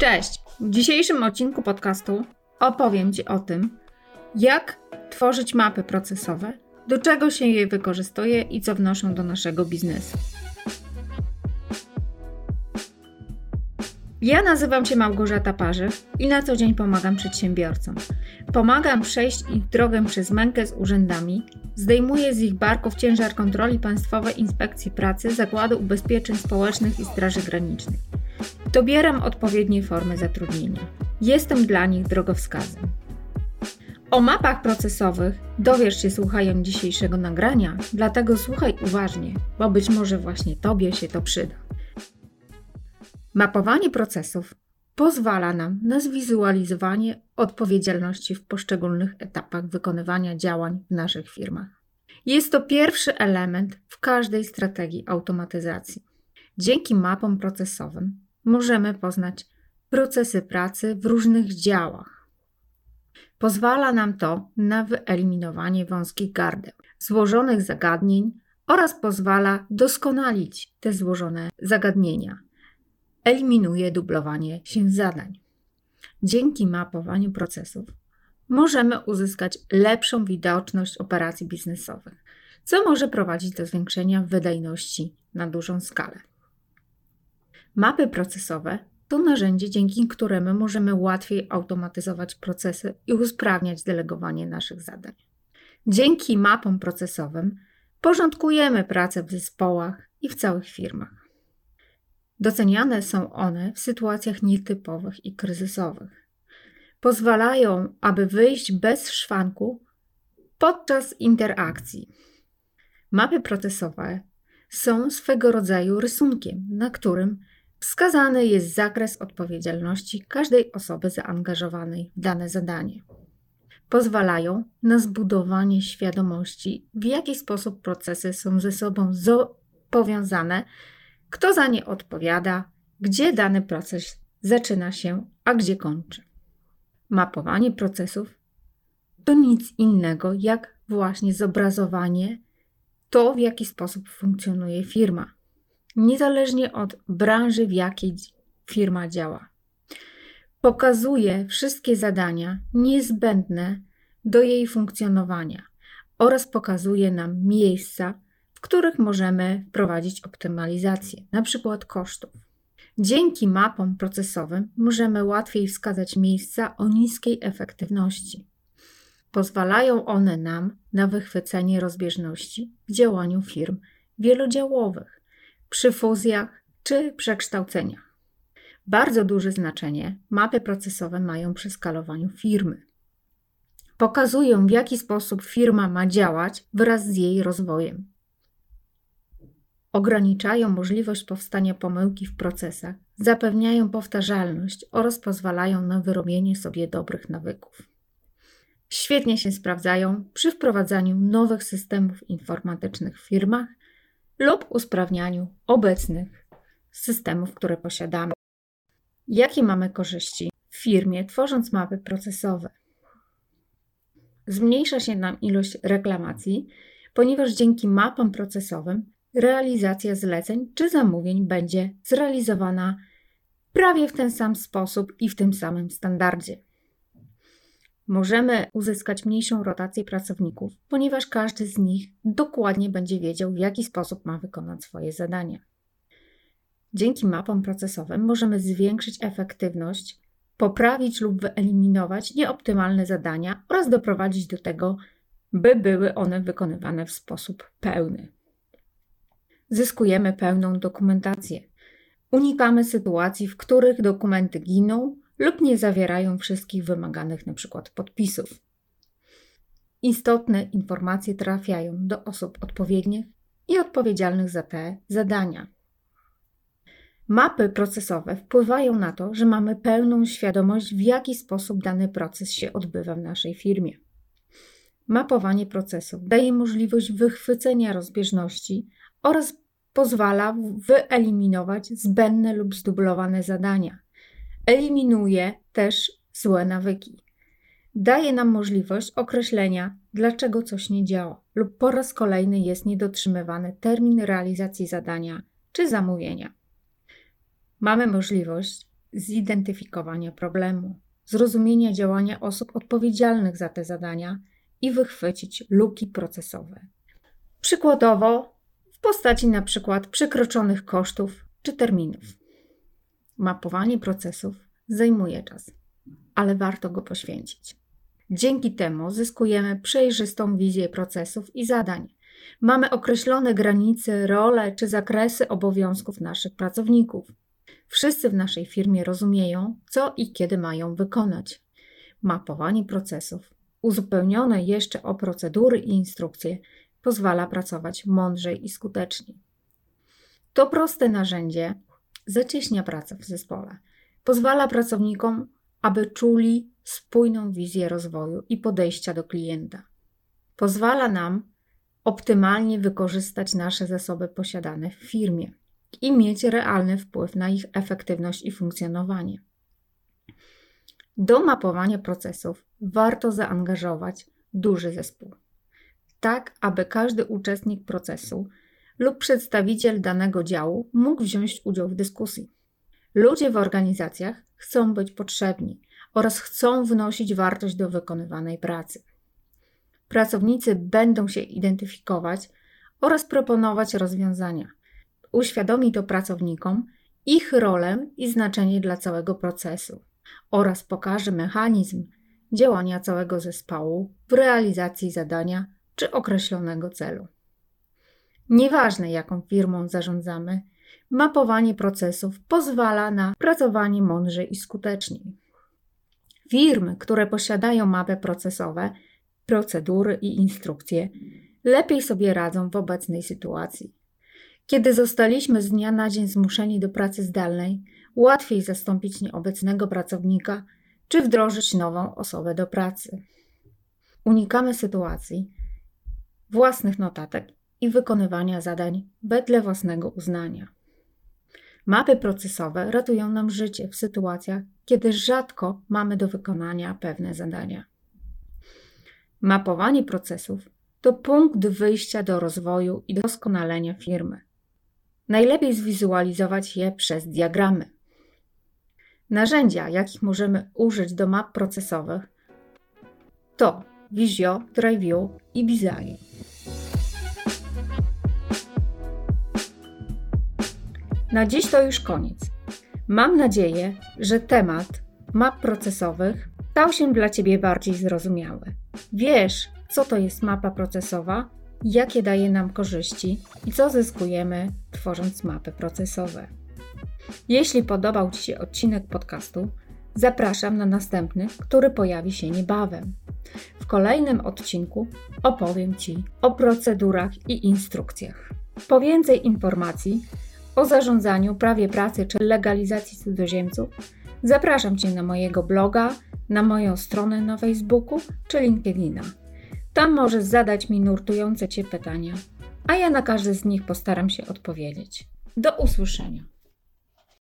Cześć! W dzisiejszym odcinku podcastu opowiem Ci o tym, jak tworzyć mapy procesowe, do czego się je wykorzystuje i co wnoszą do naszego biznesu. Ja nazywam się Małgorzata Parzy i na co dzień pomagam przedsiębiorcom. Pomagam przejść ich drogę przez mękę z urzędami, zdejmuję z ich barków ciężar kontroli Państwowej Inspekcji Pracy, Zakładu Ubezpieczeń Społecznych i Straży Granicznej. Dobieram odpowiednie formy zatrudnienia. Jestem dla nich drogowskazem. O mapach procesowych dowiesz się słuchając dzisiejszego nagrania, dlatego słuchaj uważnie, bo być może właśnie Tobie się to przyda. Mapowanie procesów pozwala nam na zwizualizowanie odpowiedzialności w poszczególnych etapach wykonywania działań w naszych firmach. Jest to pierwszy element w każdej strategii automatyzacji. Dzięki mapom procesowym możemy poznać procesy pracy w różnych działach. Pozwala nam to na wyeliminowanie wąskich gardeł, złożonych zagadnień oraz pozwala doskonalić te złożone zagadnienia. Eliminuje dublowanie się zadań. Dzięki mapowaniu procesów możemy uzyskać lepszą widoczność operacji biznesowych, co może prowadzić do zwiększenia wydajności na dużą skalę. Mapy procesowe to narzędzie, dzięki któremu możemy łatwiej automatyzować procesy i usprawniać delegowanie naszych zadań. Dzięki mapom procesowym porządkujemy pracę w zespołach i w całych firmach. Doceniane są one w sytuacjach nietypowych i kryzysowych. Pozwalają, aby wyjść bez szwanku podczas interakcji. Mapy procesowe są swego rodzaju rysunkiem, na którym Wskazany jest zakres odpowiedzialności każdej osoby zaangażowanej w dane zadanie. Pozwalają na zbudowanie świadomości, w jaki sposób procesy są ze sobą powiązane, kto za nie odpowiada, gdzie dany proces zaczyna się, a gdzie kończy. Mapowanie procesów to nic innego jak właśnie zobrazowanie to, w jaki sposób funkcjonuje firma niezależnie od branży, w jakiej firma działa. Pokazuje wszystkie zadania niezbędne do jej funkcjonowania oraz pokazuje nam miejsca, w których możemy wprowadzić optymalizację, np. kosztów. Dzięki mapom procesowym możemy łatwiej wskazać miejsca o niskiej efektywności. Pozwalają one nam na wychwycenie rozbieżności w działaniu firm wielodziałowych przy fuzjach czy przekształceniach. Bardzo duże znaczenie mapy procesowe mają przy skalowaniu firmy. Pokazują, w jaki sposób firma ma działać wraz z jej rozwojem. Ograniczają możliwość powstania pomyłki w procesach, zapewniają powtarzalność oraz pozwalają na wyrobienie sobie dobrych nawyków. Świetnie się sprawdzają przy wprowadzaniu nowych systemów informatycznych w firmach lub usprawnianiu obecnych systemów, które posiadamy. Jakie mamy korzyści w firmie, tworząc mapy procesowe? Zmniejsza się nam ilość reklamacji, ponieważ dzięki mapom procesowym realizacja zleceń czy zamówień będzie zrealizowana prawie w ten sam sposób i w tym samym standardzie możemy uzyskać mniejszą rotację pracowników, ponieważ każdy z nich dokładnie będzie wiedział, w jaki sposób ma wykonać swoje zadania. Dzięki mapom procesowym możemy zwiększyć efektywność, poprawić lub wyeliminować nieoptymalne zadania oraz doprowadzić do tego, by były one wykonywane w sposób pełny. Zyskujemy pełną dokumentację. Unikamy sytuacji, w których dokumenty giną lub nie zawierają wszystkich wymaganych np. podpisów. Istotne informacje trafiają do osób odpowiednich i odpowiedzialnych za te zadania. Mapy procesowe wpływają na to, że mamy pełną świadomość, w jaki sposób dany proces się odbywa w naszej firmie. Mapowanie procesów daje możliwość wychwycenia rozbieżności oraz pozwala wyeliminować zbędne lub zdublowane zadania Eliminuje też złe nawyki. Daje nam możliwość określenia, dlaczego coś nie działa, lub po raz kolejny jest niedotrzymywany termin realizacji zadania czy zamówienia. Mamy możliwość zidentyfikowania problemu, zrozumienia działania osób odpowiedzialnych za te zadania i wychwycić luki procesowe. Przykładowo w postaci na przykład przekroczonych kosztów czy terminów. Mapowanie procesów zajmuje czas, ale warto go poświęcić. Dzięki temu zyskujemy przejrzystą wizję procesów i zadań. Mamy określone granice, role czy zakresy obowiązków naszych pracowników. Wszyscy w naszej firmie rozumieją, co i kiedy mają wykonać. Mapowanie procesów, uzupełnione jeszcze o procedury i instrukcje, pozwala pracować mądrzej i skuteczniej. To proste narzędzie zacieśnia pracę w zespole. Pozwala pracownikom, aby czuli spójną wizję rozwoju i podejścia do klienta. Pozwala nam optymalnie wykorzystać nasze zasoby posiadane w firmie i mieć realny wpływ na ich efektywność i funkcjonowanie. Do mapowania procesów warto zaangażować duży zespół, tak aby każdy uczestnik procesu lub przedstawiciel danego działu mógł wziąć udział w dyskusji. Ludzie w organizacjach chcą być potrzebni oraz chcą wnosić wartość do wykonywanej pracy. Pracownicy będą się identyfikować oraz proponować rozwiązania. Uświadomi to pracownikom ich rolę i znaczenie dla całego procesu oraz pokaże mechanizm działania całego zespołu w realizacji zadania czy określonego celu. Nieważne jaką firmą zarządzamy, mapowanie procesów pozwala na pracowanie mądrzej i skuteczniej. Firmy, które posiadają mapy procesowe, procedury i instrukcje, lepiej sobie radzą w obecnej sytuacji. Kiedy zostaliśmy z dnia na dzień zmuszeni do pracy zdalnej, łatwiej zastąpić nieobecnego pracownika czy wdrożyć nową osobę do pracy. Unikamy sytuacji własnych notatek i wykonywania zadań wedle własnego uznania. Mapy procesowe ratują nam życie w sytuacjach, kiedy rzadko mamy do wykonania pewne zadania. Mapowanie procesów to punkt wyjścia do rozwoju i doskonalenia firmy. Najlepiej zwizualizować je przez diagramy. Narzędzia, jakich możemy użyć do map procesowych, to Visio, Driveo i Bizari. Na dziś to już koniec. Mam nadzieję, że temat map procesowych stał się dla Ciebie bardziej zrozumiały. Wiesz, co to jest mapa procesowa, jakie daje nam korzyści i co zyskujemy tworząc mapy procesowe. Jeśli podobał Ci się odcinek podcastu, zapraszam na następny, który pojawi się niebawem. W kolejnym odcinku opowiem Ci o procedurach i instrukcjach. Po więcej informacji o zarządzaniu, prawie pracy czy legalizacji cudzoziemców, zapraszam Cię na mojego bloga, na moją stronę na Facebooku czy LinkedIna. Tam możesz zadać mi nurtujące Cię pytania, a ja na każde z nich postaram się odpowiedzieć. Do usłyszenia.